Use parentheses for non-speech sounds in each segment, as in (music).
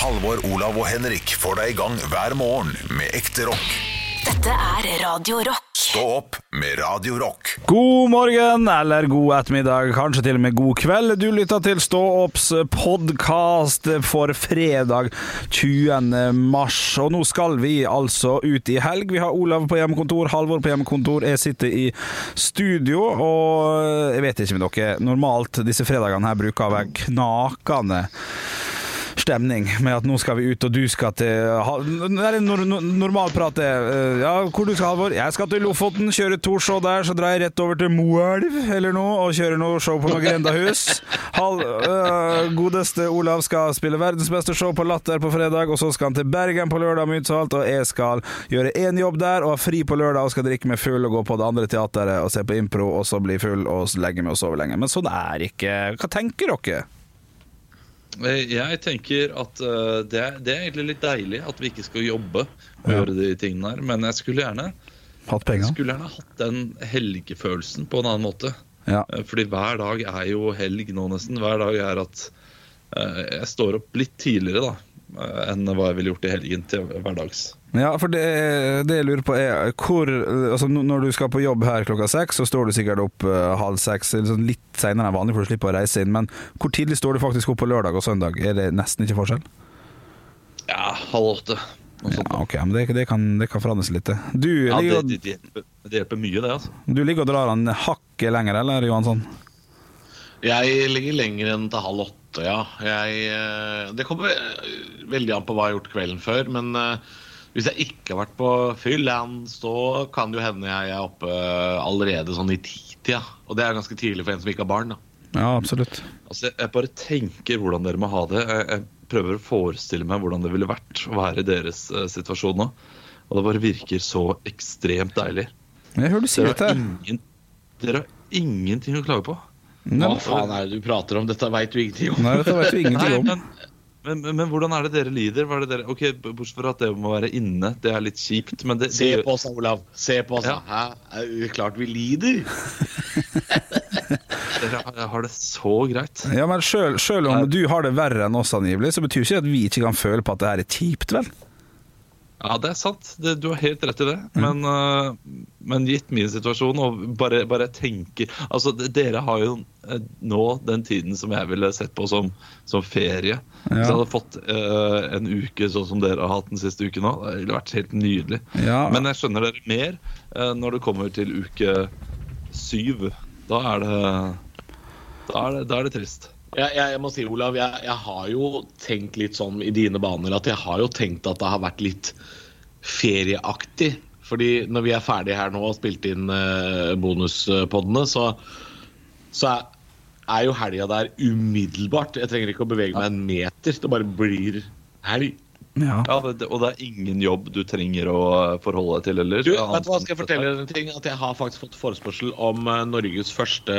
Halvor, Olav og Henrik får deg i gang hver morgen med ekte rock. Dette er Radio Rock. Stå opp med Radio Rock. God morgen, eller god ettermiddag, kanskje til og med god kveld. Du lytter til Stå opps podkast for fredag 20. mars. Og nå skal vi altså ut i helg. Vi har Olav på hjemmekontor, Halvor på hjemmekontor. Jeg sitter i studio, og jeg vet ikke med dere, normalt disse fredagene her bruker å være knakende stemning med at nå skal vi ut, og du skal til Det er nor nor normalprat, det. Eh, Ja, hvor du skal, Halvor? Jeg skal til Lofoten, kjøre to show der, så drar jeg rett over til Moelv eller noe, og kjører noe show på noe grendahus. Hal øh, godeste Olav skal spille verdens beste show på Latter på fredag, og så skal han til Bergen på lørdag med uttalt, og jeg skal gjøre én jobb der, og ha fri på lørdag, og skal drikke meg full og gå på det andre teateret og se på impro, og så bli full og legge meg og sove lenge. Men sånn er ikke Hva tenker dere? Eh, Jeg tenker at eh, det, er, det er egentlig litt deilig at vi ikke skal jobbe og Ja. gjøre de tingene her. Men jeg skulle gjerne, Hatt jeg skulle gjerne hatt den helgefølelsen på en annen måte. Ja. Eh, Fordi hver dag er jo helg nå, nesten. Hver dag er at jeg står opp litt tidligere da enn hva jeg ville gjort i helgen til hverdags. Ja, for det, det jeg lurer på er hvor altså Når du skal på jobb her klokka seks, så står du sikkert opp uh, halv seks, eller sånn litt senere enn vanlig for å slippe å reise inn. Men hvor tidlig står du faktisk opp på lørdag og søndag? Er det nesten ikke forskjell? Ja, halv åtte. Ja, ok, men det, det, kan, det kan forandres litt, det. Du, Ja, det, ligger, det, hjelper, mye, det. altså. du ligger og drar en hakket lenger, eller Johansson? Jeg ligger lenger enn til halv åtte, ja. Jeg, eh, det kommer veldig an på hva jeg har gjort kvelden før. Men eh, hvis jeg ikke har vært på fyll, så kan det jo hende jeg er oppe allerede sånn i titida. Og det er ganske tidlig for en som ikke har barn. da. Ja, absolutt. Altså, jeg- bare tenker hvordan dere må ha det. Jeg, jeg prøver å forestille meg hvordan det ville vært å være i deres uh, situasjon nå. Og det bare virker så ekstremt deilig. Jeg hører du sier dette. ingen, dere har ingenting å klage på. Hva faen er det du prater om? Dette veit du ingenting om. Nei, dette vet du ingenting Nei, om. men, men, men, men hvordan er det dere lider? Hva er det dere, ok, Bortsett fra at det må være inne, det er litt kjipt. Men det, Se det, på oss, Olav. Se på oss. Ja. Hæ? Er det klart vi lider. (laughs) dere har det så greit. Ja, men selv om du har det verre enn oss angivelig, så betyr ikke det at vi ikke kan føle på at det her er kjipt, vel? Ja, det er sant. Det, du har helt rett i det. Men, uh, men gitt min situasjon, og bare, bare tenke Altså, dere har jo øh, nå den tiden som jeg ville sett på som, som ferie. Hvis jeg hadde fått uh, en uke sånn som dere har hatt den siste uken nå, det ville vært helt nydelig. Ja. Men jeg skjønner dere mer uh, når det kommer til uke syv. Da er det Da er det, da er det trist. Jeg, jeg, jeg må si, Olav, jeg, jeg har jo tenkt litt sånn i dine baner at jeg har jo tenkt at det har vært litt ferieaktig. Fordi når vi er ferdige her nå og spilt inn uh, bonuspoddene, så, så er, er jo helga der umiddelbart. Jeg trenger ikke å bevege meg en meter. Det bare blir helg. Ja. Ja, det, og det er ingen jobb du trenger å forholde deg til heller. Du, vet du hva, skal jeg fortelle deg en ting? At jeg har faktisk fått forespørsel om eh, Norges første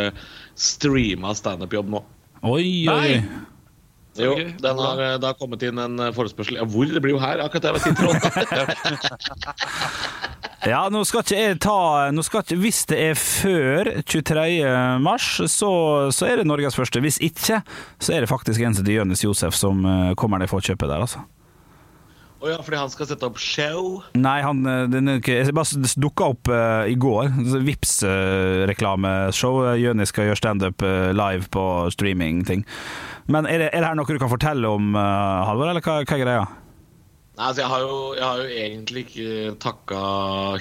streama standup-jobb nå. Oi, oi, oi. Jo, den har, eh, det har kommet inn en eh, forespørsel. Ja, hvor? Det blir jo her, akkurat der jeg sitter nå. (laughs) Ja, nå skal ikke jeg ta nå skal ikke, Hvis det er før 23. mars, så, så er det Norges første. Hvis ikke, så er det faktisk en som heter Jonis Josef som eh, kommer ned for kjøpe der, altså. Å ja, fordi han skal sette opp show? Nei, han eh, den er bare dukka opp uh, i går. Vips uh, reklameshow Jøni skal gjøre standup uh, live på streaming-ting. Men er det, er det her noe du kan fortelle om, uh, Halvor, eller hva, hva er greia? Nei, altså, jeg har, jo, jeg har jo egentlig ikke takka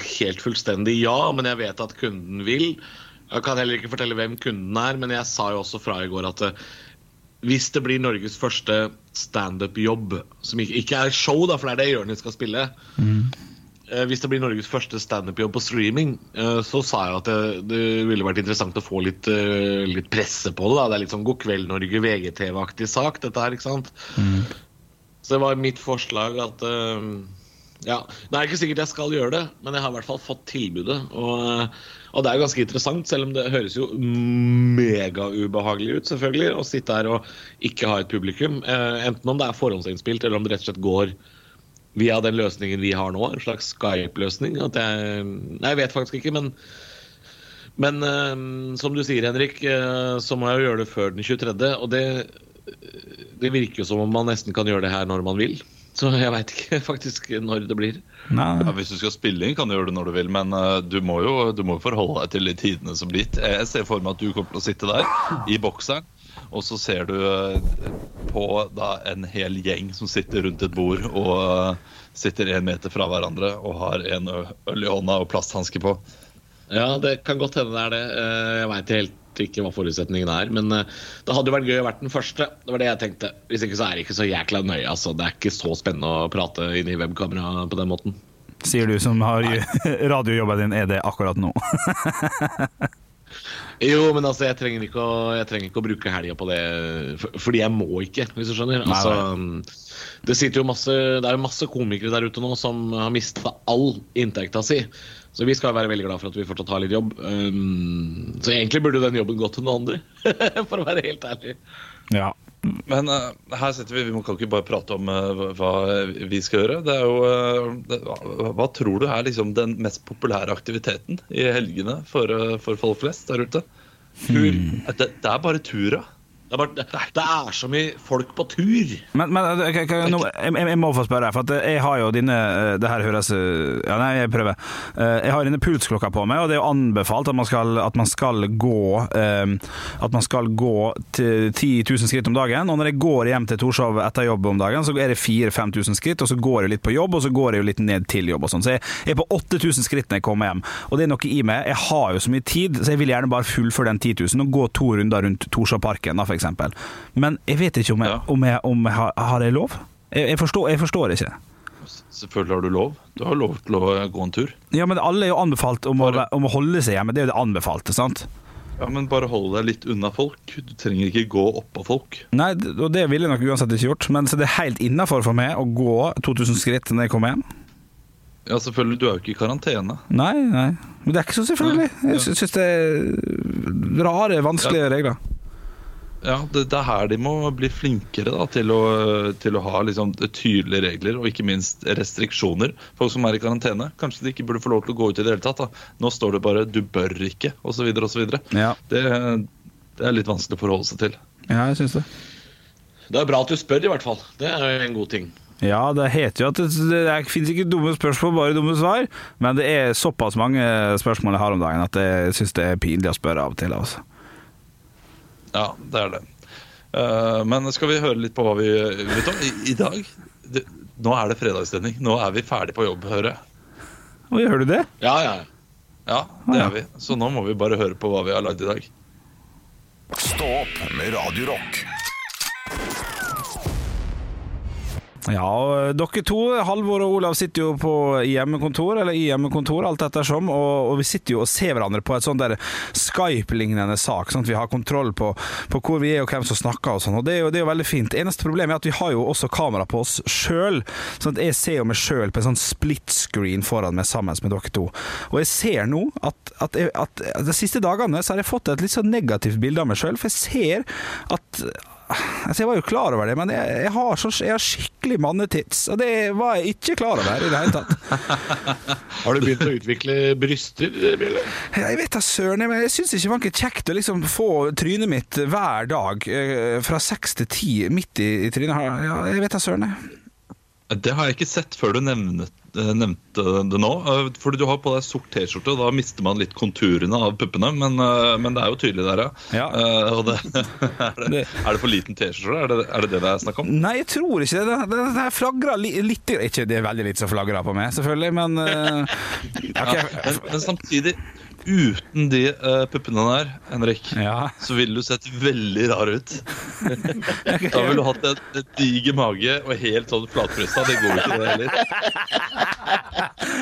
helt fullstendig ja, men jeg vet at kunden vil. Jeg kan heller ikke fortelle hvem kunden er, men jeg sa jo også fra i går at hvis det blir Norges første standup-jobb, som ikke, er show, da, for det er det Jonis skal spille mm. Hvis det blir Norges første standup-jobb på streaming, eh, så sa jeg at det, det ville vært interessant å få litt, eh, litt presse på det. da. Det er litt sånn God kveld Norge, VGTV-aktig sak, dette her, ikke sant? Så det var mitt forslag at eh, Ja, det er ikke sikkert jeg skal gjøre det, men jeg har i hvert fall fått tilbudet. Og, og det er jo ganske interessant, selv om det høres jo megaubehagelig ut, selvfølgelig, å sitte her og ikke ha et publikum. Eh, enten om det er forhåndsinnspilt, eller om det rett og slett går via den løsningen vi har nå, en slags Skype-løsning. Jeg jeg vet faktisk ikke, men men eh, som du sier, Henrik, eh, så må jeg jo gjøre det før den 23. Og det det virker jo som om man nesten kan gjøre det her når man vil. Så jeg veit ikke (laughs) faktisk når det blir. Nei. Ja, hvis du skal spille inn, kan du gjøre det når du vil, men eh, du må jo du må forholde deg til de tidene som blir gitt. Jeg ser for meg at du kommer til å sitte der i bokseren, og så ser du eh, på da, en hel gjeng som sitter rundt et bord og eh, sitter én meter fra hverandre og har en øl i hånda og plasthanske på. Ja, det kan godt hende det er det. Eh, Jeg veit helt ikke hva forutsetningen er. Men eh, det hadde jo vært gøy å vært den første. Det var det jeg tenkte. Hvis ikke så er det ikke så jækla nøye. Altså. Det er ikke så spennende å prate inn i webkamera på den måten. Sier du som har (laughs) radiojobben din, er det akkurat nå? (laughs) Jo, men altså, jeg trenger ikke å, jeg trenger ikke å bruke helga på det, for, fordi jeg må ikke, hvis du skjønner. Altså, det, sitter jo masse, det er masse komikere der ute nå som har mista all inntekta si. Så vi skal være veldig glad for at vi fortsatt har litt jobb. Um, så egentlig burde den jobben gå til noen andre, (laughs) for å være helt ærlig. Ja. Men uh, her sitter vi, vi kan ikke bare prate om uh, hva- vi skal gjøre. Det er jo, uh, det, hva, hva tror du er liksom den mest populære aktiviteten i helgene for, for folk flest der ute? Tur. Det, det er bare tur, ja. Det er, bare, det, er så mye folk på tur. Men, men okay, okay, nå, jeg, jeg må få spørre, for at jeg har jo dine eh, Det her høres eh, Ja, nei, jeg prøver. Eh, Jeg har dine pulsklokka på meg, og det er jo anbefalt at man skal, at man skal gå eh, At man skal gå til 10 000 skritt om dagen. Og når jeg går hjem til Torshov etter jobb om dagen, så er det 4000-5000 skritt, og så går jeg litt på jobb, og så går jeg jo litt ned til jobb og sånn. Så jeg er på 8000 skritt når jeg kommer hjem. Og det er noe i meg. Jeg har jo så mye tid, så jeg vil gjerne bare fullføre den 10 000 og gå to runder rundt Torshovparken, da, eksempel. Men jeg vet ikke om jeg, Ja. om jeg, om jeg har, har jeg lov. Jeg, jeg, forstår, forstår ikke. Selvfølgelig har du lov. Du har lov til å gå en tur. Ja, men alle er jo anbefalt om, å, om å holde seg hjemme. Det er jo det anbefalte, sant? Ja, Men bare hold deg litt unna folk. Du trenger ikke gå oppå folk. Nei, og det ville jeg nok uansett ikke gjort. Men så det er helt innafor for meg å gå 2000 skritt når jeg kommer hjem. Ja, selvfølgelig, Du er jo ikke i karantene. Nei, nei. Men det er ikke så selvfølgelig. Jeg sy- syns det er rare, vanskelige regler. Ja, det, det er her de må bli flinkere da, til, å, til å ha liksom, tydelige regler og ikke minst restriksjoner. Folk som er i karantene. Kanskje de ikke burde få lov til å gå ut i det hele tatt. Da. Nå står det bare 'du bør ikke' osv. osv. Ja. Det, det er litt vanskelig å forholde seg til. ja, jeg syns det. Det er bra at du spør, i hvert fall. Det er en god ting. Ja, det heter jo at det, det finnes ikke dumme spørsmål, bare dumme svar. Men det er såpass mange spørsmål jeg har om dagen at jeg syns det er pinlig å spørre av og til. Altså. Ja, det er det. Uh, men skal vi høre litt på hva vi vet om? I, i dag det, Nå er det fredagsstemning. Nå er vi ferdig på jobb, hører jeg. Og gjør du det? Ja, ja. Ja, det ja. er vi. Så nå må vi bare høre på hva vi har lagd i dag. Stå opp med Radio Rock. Ja, og dere to, Halvor og Olav, sitter jo på hjemmekontor, eller i hjemmekontor, alt ettersom, og, og vi sitter jo og ser hverandre på et sånt der Skype-lignende sak, sånn at vi har kontroll på, på hvor vi er og hvem som snakker og sånn, og det er, jo, det er jo veldig fint. Eneste problemet er at vi har jo også kamera på oss sjøl, sånn at jeg ser jo meg sjøl på en sånn split screen foran meg sammen med dere to. Og jeg ser nå at, at, jeg, at de siste dagene så har jeg fått et litt sånn negativt bilde av meg sjøl, for jeg ser at Altså, jeg var jo klar over det, men jeg, jeg, har, så, jeg har skikkelig mannetids. og det var jeg ikke klar over i det hele tatt. (laughs) Har du begynt å utvikle bryster, Bjelle? Jeg vet da søren, men jeg syns ikke det var ikke kjekt å liksom få trynet mitt hver dag eh, fra seks til ti midt i, i trynet. Ja, jeg vet da søren. Det har jeg ikke sett før du nevnet, eh, nevnte det nå. eh, Fordi du har på deg sort T-skjorte, og da mister man litt konturene av puppene. Men, eh, men det er jo tydelig der, ja. Og det, (laughs) er, det, er det for liten T-skjorte? Er, det- er det det det er snakk om? Nei, jeg tror ikke det. Det, det flagrer li, litt Ikke det er veldig litt som flagrer på meg, selvfølgelig, men (laughs) uh, okay. Ja, men, men samtidig, uten de uh, puppene der, Henrik, Ja. så ville du sett veldig rar ut. Da ville du hatt en, diger mage og helt sånn flatpressa Det går ikke, det heller.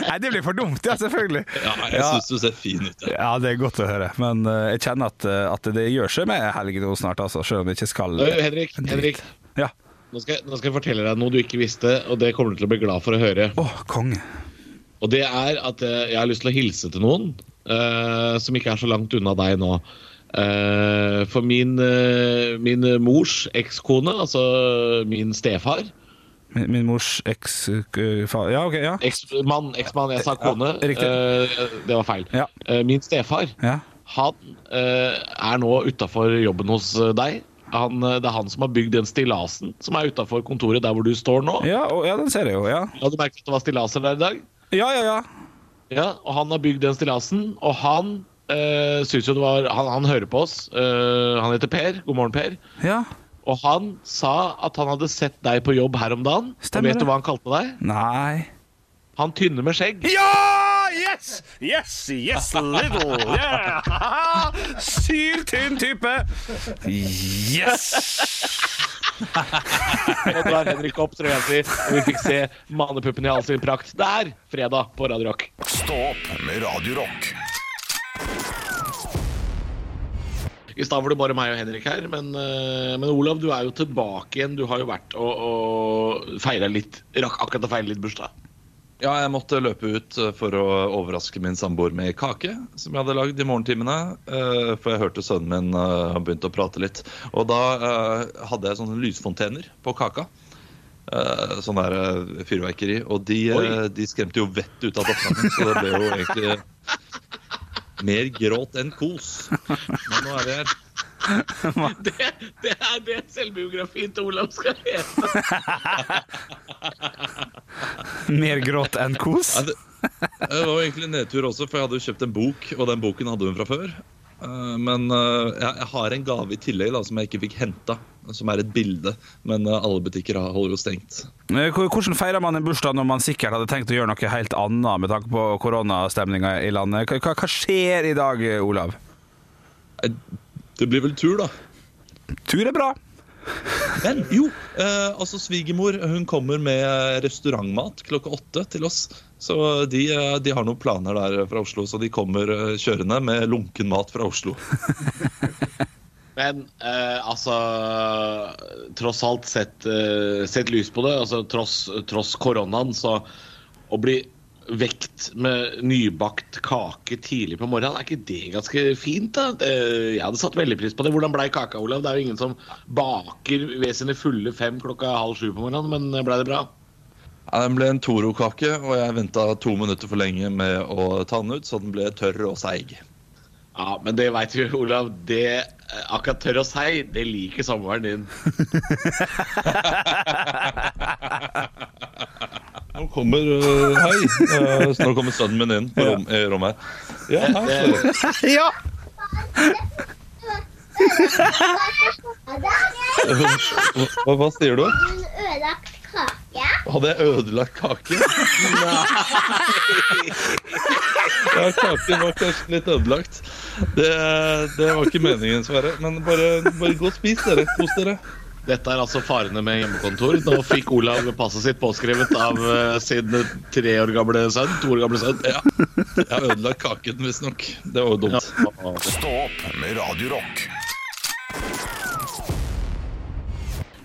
Nei, det blir for dumt, ja, selvfølgelig. Ja, jeg Ja. syns du ser fin ut. Ja. Ja, det er godt å høre, men uh, jeg kjenner at, eh, at det gjør seg med helg nå snart, altså, selv om jeg ikke skal Øy, Henrik. Henrik. Ja. Nå skal, jeg, nå skal jeg fortelle deg noe du ikke visste, og det kommer du til å bli glad for å høre. Åh, konge. Og det er at eh, jeg har lyst til å hilse til noen uh, som ikke er så langt unna deg nå. Eh, for min, eh, min mors ekskone, altså min stefar Min, min mors eks-far Ja, OK, ja. Eksmann, eksmann, jeg sa kone. Ja, eh, det var feil. Ja. Eh, min stefar ja. han eh, er nå utafor jobben hos eh, deg. han, eh, det er han som har bygd den stillasen som er utafor kontoret der hvor du står nå. Ja, og, ja, den ser jeg jo, ja. Ja, du merket at det var stillaser der i dag? Ja, ja, ja. Ja, og han har bygd den stillasen, og han uh, syns jo det var Han, han hører på oss. Uh, han heter Per. God morgen, Per. ja. Og han sa at han hadde sett deg på jobb her om dagen. Stemmer og vet det. du hva han kalte deg? Nei. Han tynne med skjegg. Ja! Yes! Yes, yes, little, yeah! (laughs) Syltynn type. Yes! (laughs) Og drar Henrik opp trøya si, og vi fikk se mannepuppen i all sin prakt der fredag på Radio Rock. Stå opp med Radio Rock. I stad var det bare meg og Henrik her, men, eh, men Olav, du er jo tilbake igjen. Du har jo vært og, og feira litt Rakk akkurat å feire litt bursdag. Ja, jeg måtte løpe ut eh, for å overraske min samboer med kake som jeg hadde lagd i morgentimene. eh, For jeg hørte sønnen min har ha begynt å prate litt. Og da hadde jeg sånne lysfontener på kaka. Sånn der fyrverkeri. Og de, de skremte jo vettet ut av dattera mi, så det ble jo egentlig mer gråt enn kos. Men nå er vi her. (laughs) Det, det er det selvbiografien til Olav skal hete. Mer gråt enn kos. Ja, det, det var egentlig en nedtur også, for jeg hadde jo kjøpt en bok, og den boken hadde hun fra før. Eh, Men eh, jeg, har en gave i tillegg da, som jeg ikke fikk henta, som er et bilde. Men eh, alle butikker holder jo stengt. Hvordan feirer man en bursdag når man sikkert hadde tenkt å gjøre noe helt annet med tanke på koronastemninga i landet? Hva, hva- skjer i dag, Olav? Det blir vel tur, da. Tur er bra. Men jo, eh, altså svigermor hun kommer med restaurantmat klokka åtte til oss. Så de, eh, de har noen planer der fra Oslo, så de kommer eh, kjørende med lunken mat fra Oslo. (laughs) Men eh, altså Tross alt sett, eh, sett lys på det. Altså Tross, tross koronaen, så å bli vekt med nybakt kake tidlig på morgenen, er ikke det ganske fint? da? Jeg hadde satt veldig pris på det. Hvordan blei kaka, Olav? Det er jo ingen som baker ved sine fulle fem klokka halv sju på morgenen, men blei det bra? Ja, Den ble en Toro-kake, og jeg venta to minutter for lenge med å ta den ut, så den ble tørr og seig. Ja, men det veit vi, Olav. Det eh, akkurat tørr å si, det liker samboeren din. (laughs) (laughs) Nå kommer uh, Hei. (laughs) Uh, nå kommer sønnen min inn på rom, i rommet her. Ja, hei. (laughs) Ja! Hva, hva sier du? ødelagt kake. Hadde jeg ødelagt kake? (laughs) Nei! Ja, kaken var kanskje litt ødelagt. Det, det var ikke meningen, Sverre. Men bare, bare gå og spis, dere. Kos dere. Dette er altså farene med hjemmekontor. Nå fikk Olav passet sitt påskrevet av eh, sin tre år gamle sønn. To år gamle sønn. Ja. Jeg har ødelagt kaken, visstnok. Det var jo dumt. Stå opp med Radiorock.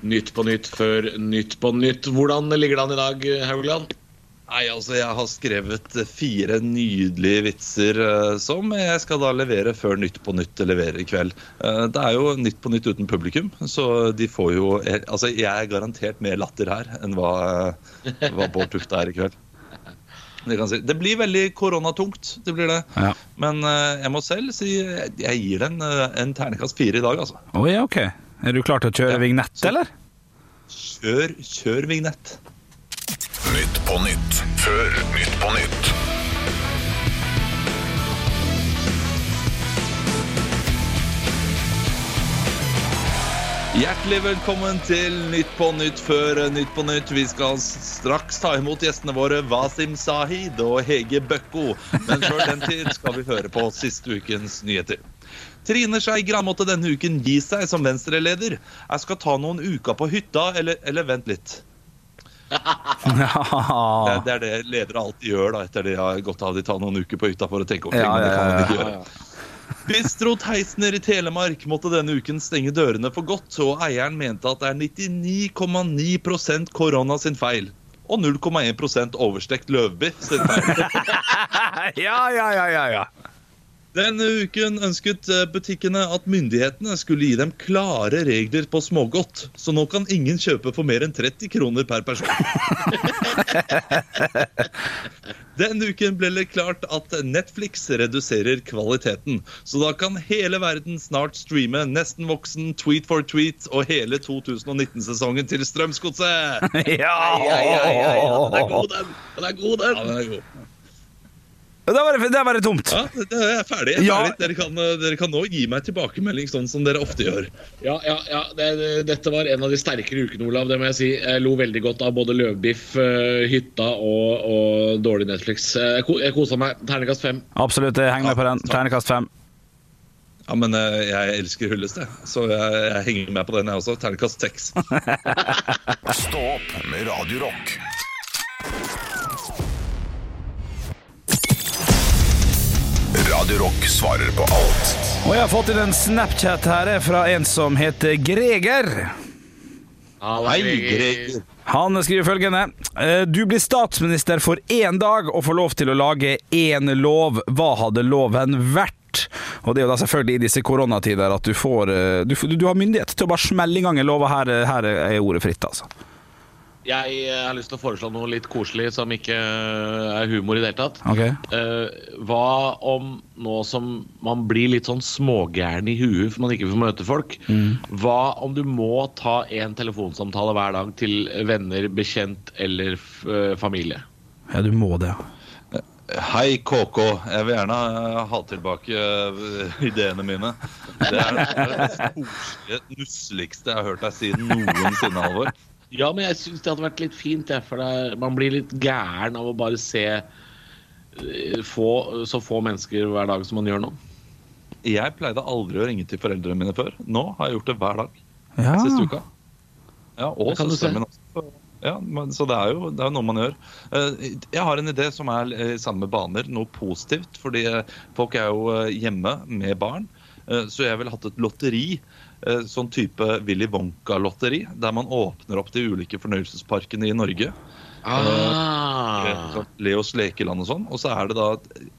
Nytt på nytt før Nytt på nytt. Hvordan ligger det an i dag, Haugland? Nei, altså, jeg har skrevet fire nydelige vitser uh, som jeg skal da levere før Nytt på Nytt leverer i kveld. Uh, det er jo Nytt på Nytt uten publikum, så de får jo Altså, jeg er garantert mer latter her enn hva, uh, hva Bård Tufte er i kveld. Det, kan si. det blir veldig koronatungt, det blir det. Ja. Men eh, jeg må selv si jeg gir den eh, en ternekast fire i dag, altså. Oh, ja, ok. Er du klar til å kjøre Ja. vignett, eller? Kjør, kjør vignett. Nytt på nytt før Nytt på nytt. Hjertelig velkommen til Nytt på Nytt før Nytt på Nytt. Vi skal straks ta imot gjestene våre Wasim Sahid og Hege Bøkko. Men før den tid skal vi høre på siste ukens nyheter. Trine Skei Gran måtte denne uken gi seg som Venstre-leder. Jeg skal ta noen uker på hytta, eller, eller vent litt. Det, det er det ledere alltid gjør da, etter de har gått av. De tar noen uker på hytta for å tenke over ting. Ja, det ja, kan man ikke ja. gjøre. Bistro Theisner i Telemark måtte denne uken stenge dørene for godt, og eieren mente at det er 99,9 korona sin feil. Og 0,1 overstekt løvbiff sin feil. (laughs) ja, ja, ja, ja, ja. Denne uken ønsket eh, butikkene at myndighetene skulle gi dem klare regler på smågodt. Så nå kan ingen kjøpe for mer enn 30 kroner per person. (laughs) Denne uken ble det klart at Netflix reduserer kvaliteten. Så da kan hele verden snart streame Nesten voksen, Tweet for tweet og hele 2019-sesongen til Strømsgodset. (laughs) Ja! Ja, ja, ja, ja. Den er god, den. Den er god, den. Ja, den er god. Der var det, da var det tomt. Ja, det er ferdig. Er Ja. ferdig. Dere, kan, eh, dere kan nå gi meg tilbakemelding sånn som dere ofte gjør. Ja, ja, ja. Det, det, dette var en av de sterkere ukene, Olav. Det må jeg si. Jeg lo veldig godt av både løvbiff, eh, hytta og, og dårlig Netflix. Eh, Jeg, ko jeg kosa meg. Ternekast fem. Absolutt, jeg henger med på den. Ternekast fem. Ja, men jeg elsker Hyllest, jeg. Så jeg, jeg henger med på den, jeg også. Ternekast seks. (laughs) Stå opp med Radio Radio Rock svarer på alt Og jeg har fått inn en Snapchat her fra en som heter Greger. Hei, Greger. Han skriver følgende eh, Du blir statsminister for én dag og får lov til å lage én lov. Hva hadde loven vært? Og det er jo da selvfølgelig i disse koronatider at du får eh, Du, du har myndighet til å bare smelle i gang en lov, og her, her er ordet fritt, altså. Jeg eh, har lyst til å foreslå noe litt koselig som ikke eh, er humor i det hele tatt. Okay. Uh, hva om nå som man blir litt sånn smågæren i huet for man ikke får møte folk, hva om du må ta en telefonsamtale hver dag til venner, bekjent eller f eh, familie? Ja, du må det. Hei, KK. Jeg vil gjerne ha tilbake (laughs) ideene mine. Det er det er det koselige, nusseligste jeg har hørt deg si noensinne, Halvor. Ja, men jeg syns det hadde vært litt fint, jeg, for det, er- man blir litt gæren av å bare se eh, få, så få mennesker hver dag som man gjør nå. Jeg pleide aldri å ringe til foreldrene mine før. Nå har jeg gjort det hver dag. Ja. Siste uka. Ja, og søsteren min også. Ja, så det er jo det er noe man gjør. Eh, Jeg har en idé som er i samme baner, noe positivt. Fordi eh, folk er jo eh, hjemme med barn. Eh, Så jeg ville hatt et lotteri. Eh, Sånn type Willy Wonka-lotteri. Der man åpner opp de ulike fornøyelsesparkene i Norge. Ah. Sånn Leos lekeland og sånn. Og så er det da,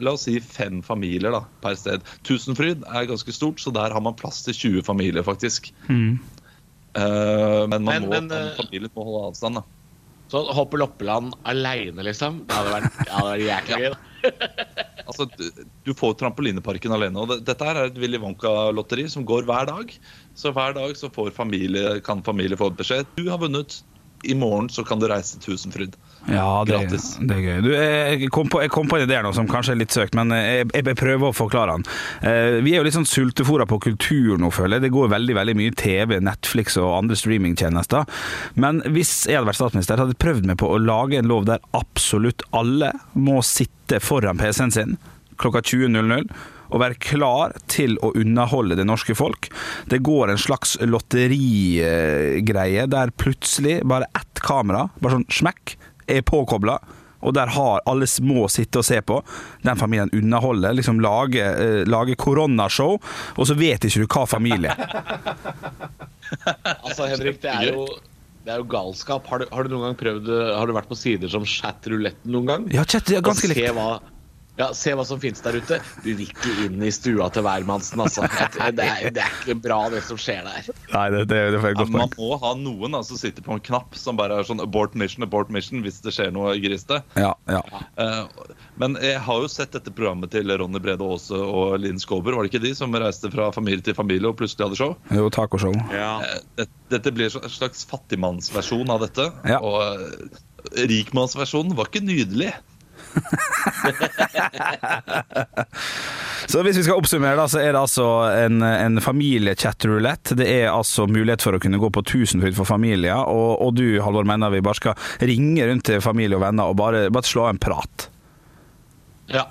la oss si, fem familier da, per sted. Tusenfryd er ganske stort, så der har man plass til 20 familier, faktisk. Mm. Uh, men man Men- må, men, eh, familien må holde avstand, da. Så Hoppe Loppeland aleine, liksom? Det hadde vært, det hadde vært jækla gøy. da. (laughs) Altså, du, får trampolineparken alene. og Dette her er et Willy Wonka-lotteri som går hver dag. Så hver dag så familie, kan familie få beskjed. Du har vunnet. I morgen så kan du reise til Tusenfryd. Ja, det, det er gøy. Du, jeg, kom på, jeg kom på en idé nå som kanskje er litt søkt, men jeg, jeg prøver å forklare den. Eh, Vi er jo litt sånn sultefòra på kultur nå, føler jeg. Det går veldig veldig mye TV, Netflix og andre streamingtjenester. Men hvis jeg hadde vært statsminister, hadde jeg prøvd meg på å lage en lov der absolutt alle må sitte foran PC-en sin klokka 20.00 og være klar til å underholde det norske folk. Det går en slags lotterigreie der plutselig bare ett kamera, bare sånn smekk, er påkobla. Og der har alle små sitte og se på. Den familien underholder. Liksom lage, eh, lager koronashow, og så vet ikke du hva familie. (laughs) Altså, Henrik, det er jo det er jo galskap. Har du, har du noen gang prøvd Har du vært på sider som chat-ruletten noen gang? Ja, chat, ja, ganske Og se hva, ja, se hva som finnes der ute. Du vil ikke inn i stua til hvermannsen, altså. Det er, det er ikke bra, det som skjer der. Nei, det, det, det er et Ja, godt man må ha noen som som sitter på en knapp som bare er sånn abort mission, abort mission hvis det skjer noe griste. Ja, ja. Eh, men jeg har jo sett dette programmet til Ronny Brede Aase og Linn Skåber. Var det ikke de som reiste fra familie til familie og plutselig hadde show? Jo, tacoshow. Ja. Det- Dette blir en slags fattigmannsversjon av dette. Ja. Og eh, rikmannsversjonen var ikke nydelig. (laughs) Så hvis vi skal oppsummere, da, så er det altså en, en familiechat-rulett. Det er altså mulighet for å kunne gå på Tusenfryd for familier. Og, og du, Halvor, mener vi bare skal ringe rundt til familie og venner og bare, bare slå en prat. ja.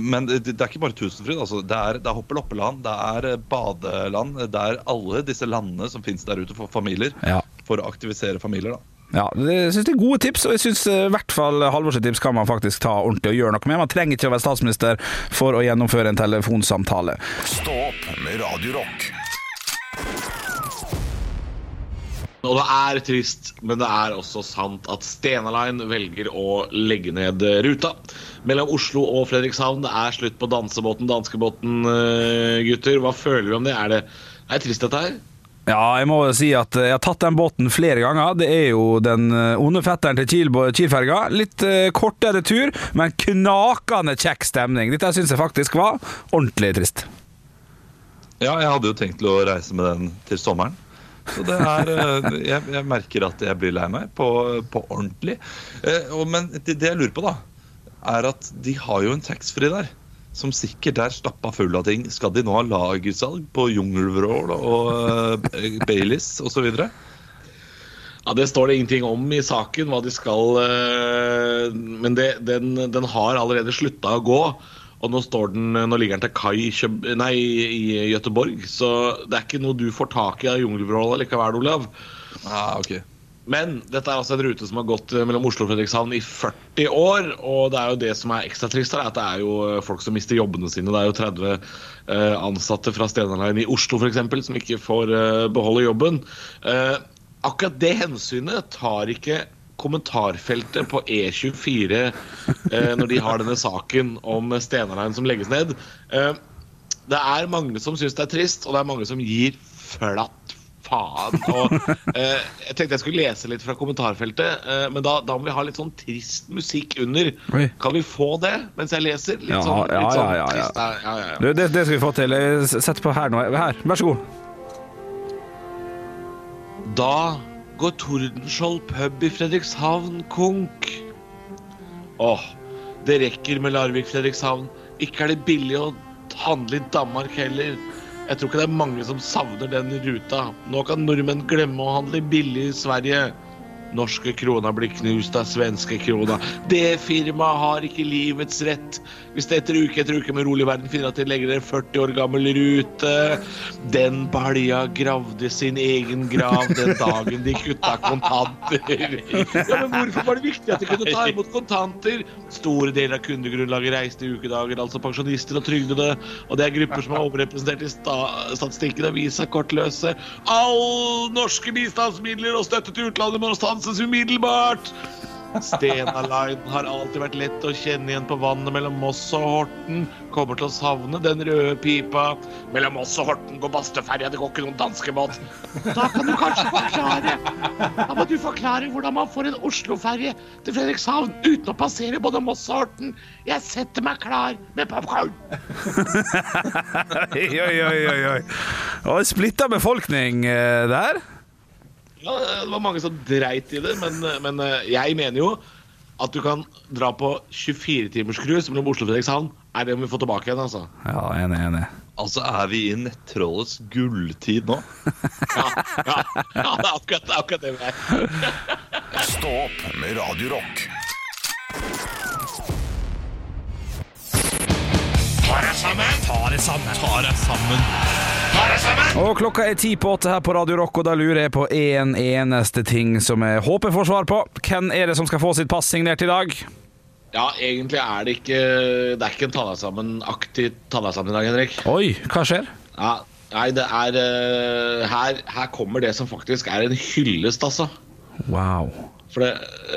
Men det, det er ikke bare Tusenfryd. Altså. Det er, det er Hoppeloppeland, det er badeland. Det er alle disse landene som finnes der ute for familier. Ja. For å aktivisere familier. da. Ja, jeg synes det er gode tips, og jeg syns i hvert fall Halvors tips kan man faktisk ta ordentlig og gjøre noe med. Man trenger ikke å være statsminister for å gjennomføre en telefonsamtale. Stopp med Radio Rock. Og det er trist, men det er også sant at Stena Line velger å legge ned ruta mellom Oslo og Fredrikshavn. Det er slutt på dansebåten, danskebåten, eh, gutter. Hva føler vi om det? Er det, er det trist, dette her? Ja, jeg må si at jeg har tatt den båten flere ganger. Det er jo den eh, onde fetteren til Kiel- Kiel-ferga. Litt eh, kortere tur, men knakende kjekk stemning. Dette syns jeg faktisk var ordentlig trist. Ja, jeg hadde jo tenkt til å reise med den til sommeren. Så det er eh, Jeg, jeg merker at jeg blir lei meg på, på ordentlig. Men det jeg lurer på, da, er at de har jo en taxfree der. Som sikkert er stappa full av ting. Skal de nå ha lagersalg på jungelvrål og uh, (laughs) Baileys osv.? Ja, Det står det ingenting om i saken, hva de skal uh, Men det, den, den har allerede slutta å gå. Og nå, står den, nå ligger den til kai i, nei, i Gøteborg. Så det er ikke noe du får tak i av Jungelvrål likevel, Olav. Ah, ok. Men dette er altså en rute som har gått eh, mellom Oslo og Fredrikshavn i 40 år. Og det er jo det som er ekstra trist, er at det er jo eh, folk som mister jobbene sine. Det er jo 30 eh, ansatte fra Stena i Oslo eksempel, som ikke får eh, beholde jobben. Akkurat det hensynet tar ikke kommentarfeltet på E24 eh, når de har denne saken om Stena som legges ned. Det er mange som syns det er trist, og det er mange som gir flatt faen. Og, (laughs) eh, jeg tenkte jeg skulle lese litt fra kommentarfeltet, eh, men da, da må vi ha litt sånn trist musikk under. Oi. Kan vi få det mens jeg leser? Litt Ja, sånn, litt sånn ja, ja, ja. trist. Ja, ja, ja. Du, det, det skal vi få til. Sett på her nå. Her, vær så god. Da går Tordenskjold pub i Fredrikshavn konk. Åh, det rekker med Larvik-Fredrikshavn. Ikke er det billig å handle i Danmark heller. Jeg tror ikke det er mange som savner den ruta. Nå kan nordmenn glemme å handle billig i Sverige. Norske krona blir knust av svenske krona. Det firmaet har ikke livets rett. Hvis det etter uke etter uke med rolig verden finner at de legger en 40 år gammel rute Den balja gravde sin egen grav den dagen de kutta kontanter. Ja, men hvorfor var det viktig at de kunne ta imot kontanter? Store deler av kundegrunnlaget reiste i ukedager, altså pensjonister og trygdede. Og det er grupper som er overrepresentert i sta statistikken avisa, kortløse. All norske bistandsmidler og støtte til utlandet må stanses umiddelbart! Stena Line har alltid vært lett å kjenne igjen på vannet mellom Moss og Horten. Kommer til å savne den røde pipa. Mellom Moss og Horten går Bastøferja, det går ikke noen danskebåt. Da kan du kanskje forklare Da må du forklare hvordan man får en Oslo-ferje til Fredrikshavn uten å passere både Moss og Horten. Jeg setter meg klar med popkorn. (laughs) Oi, oi, oi, oi, splitta befolkning det der. Ja, det var mange som dreit i det, men, men eh, jeg mener jo at du kan dra på 24-timerscruise mellom Oslo og Fredrikshavn. Er det om vi får tilbake igjen, altså. Ja, enig, enig. Altså, er vi i nettrollets gulltid nå? Ja, ja, ja det er akkurat, det akkurat det vi er. Stå opp med Radio sammen. Og klokka er ti på åtte her på Radio Rock, og da lurer jeg på en eneste ting som jeg håper får svar på. Hvem er det som skal få sitt pass signert i dag? Ja, egentlig er det ikke Det er ikke en ta deg sammen-aktig ta deg sammen i dag, Henrik. Oi, hva skjer? Ja, nei, det er eh, her, her kommer det som faktisk er en hyllest, altså. Wow. For det,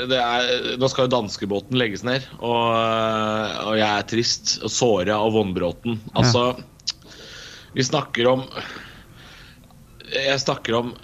det er, nå skal jo danskebåten legges ned, og, og jeg er trist. Og såra og vondbråten. Altså, vi snakker om Jeg snakker om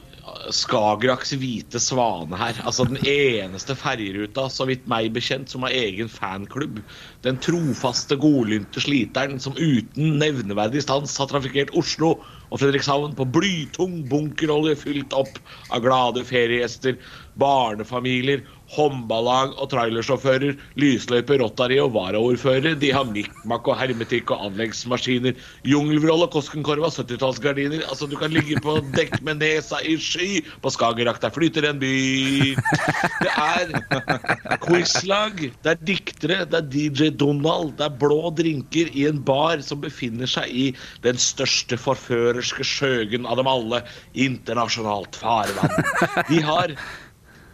Skagerraks hvite svane her. Altså Den eneste ferjeruta, så vidt meg bekjent, som har egen fanklubb. Den trofaste, godlynte sliteren som uten nevneverdig stans har trafikkert Oslo og Fredrikshavn på blytung bunkerolje fylt opp av glade feriegjester, barnefamilier, håndballag og trailersjåfører, lysløyper, Rotary og varaordførere. De har mikkmakk og hermetikk og anleggsmaskiner, jungelvroll og Koskenkorva, 70-tallsgardiner. Altså, du kan ligge på dekk med nesa i sky på Skagerrak. Der flyter en by. Det er quizlag, det er diktere, det er DJ Donald, det er blå drinker i en bar som befinner seg i den største forførerske skjøgen av dem alle, internasjonalt farvann. De har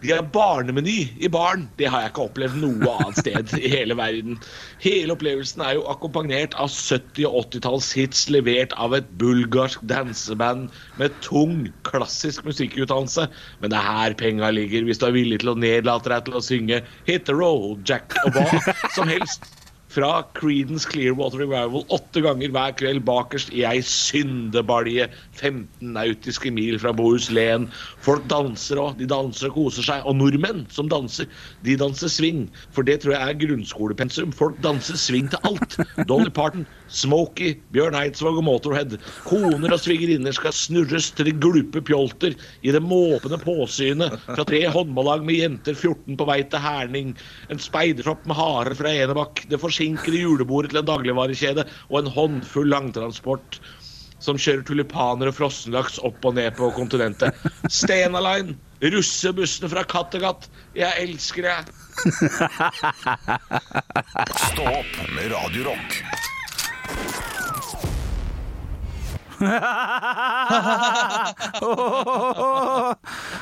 De har barnemeny i baren. Det har jeg ikke opplevd noe annet sted i hele verden. Hele opplevelsen er jo akkompagnert av 70- og 80-tallshits levert av et bulgarsk danseband med tung, klassisk musikkutdannelse. Men det er her penga ligger, hvis du er villig til å nedlate deg til å synge Hit the roll, Jack og hva som helst. Fra Creedence Clearwater Revival åtte ganger hver kveld bakerst i ei syndebalje 15 nautiske mil fra Bohuslän. Folk danser òg. de danser og koser seg. Og nordmenn som danser, de danser swing. For det tror jeg er grunnskolepensum. Folk danser swing til alt. Dolly Parton, Smokey, Bjørn Eidsvåg og Motorhead. Koner og svigerinner skal snurres til de glupe pjolter i det måpende påsynet fra tre håndballag med jenter 14 på vei til Herning. En speidertropp med harer fra Enebakk. Det forsinkede julebordet til en dagligvarekjede og en håndfull langtransport som kjører tulipaner og frossenlaks opp og ned på kontinentet. Stena Line, russebussene fra Kattegat. Jeg elsker deg. Stå opp med Radio (laughs)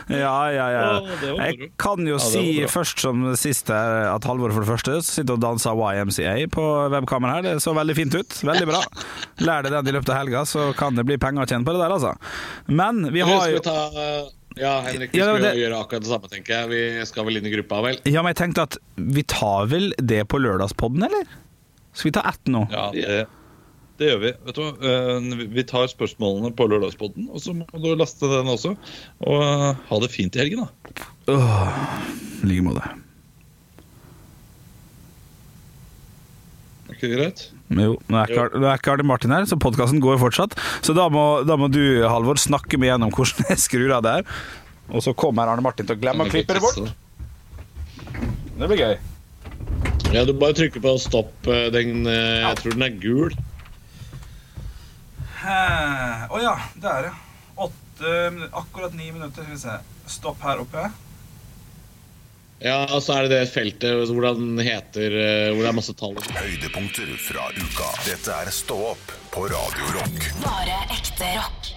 Ja, ja, ja. Jeg kan jo Ja, si først som sist her at Halvor for det første sitter og danser YMCA på webkameraet her. Det så veldig fint ut. Veldig bra. Lær deg den i løpet av helga, så kan det bli penger å tjene på det der, altså. Men vi har jo Ja, Henrik, vi Ja, det- gjøre akkurat det samme, tenker jeg. Vi skal vel inn i gruppa, vel? Ja, men jeg tenkte at vi tar vel det på lørdagspodden, eller? Skal vi ta ett nå? Ja, det, det gjør vi. Vet du hva? Eh, Vi tar spørsmålene på lørdagspodden, og så må du laste den også. Og eh, ha det fint i helgen, da. I like måte. Er ikke det greit? Jo, er ikke, er ikke Arne Martin her, så podkasten går fortsatt. Så da må, da må du, Halvor, snakke meg gjennom hvordan jeg skrur av det her. Og så kommer Arne Martin til å glemme å klippe det bort. Det blir gøy. Ja, du bare trykker på stopp. eh, Den, jeg tror den er gul. Å ja, er det. Åtte, akkurat ni minutter. Skal vi se. Stopp her oppe. Ja, og så er det det feltet hvor den heter eh, Hvor det er masse tall. Høydepunkter fra uka. Dette er Stå opp på Radio Rock. Bare ekte rock.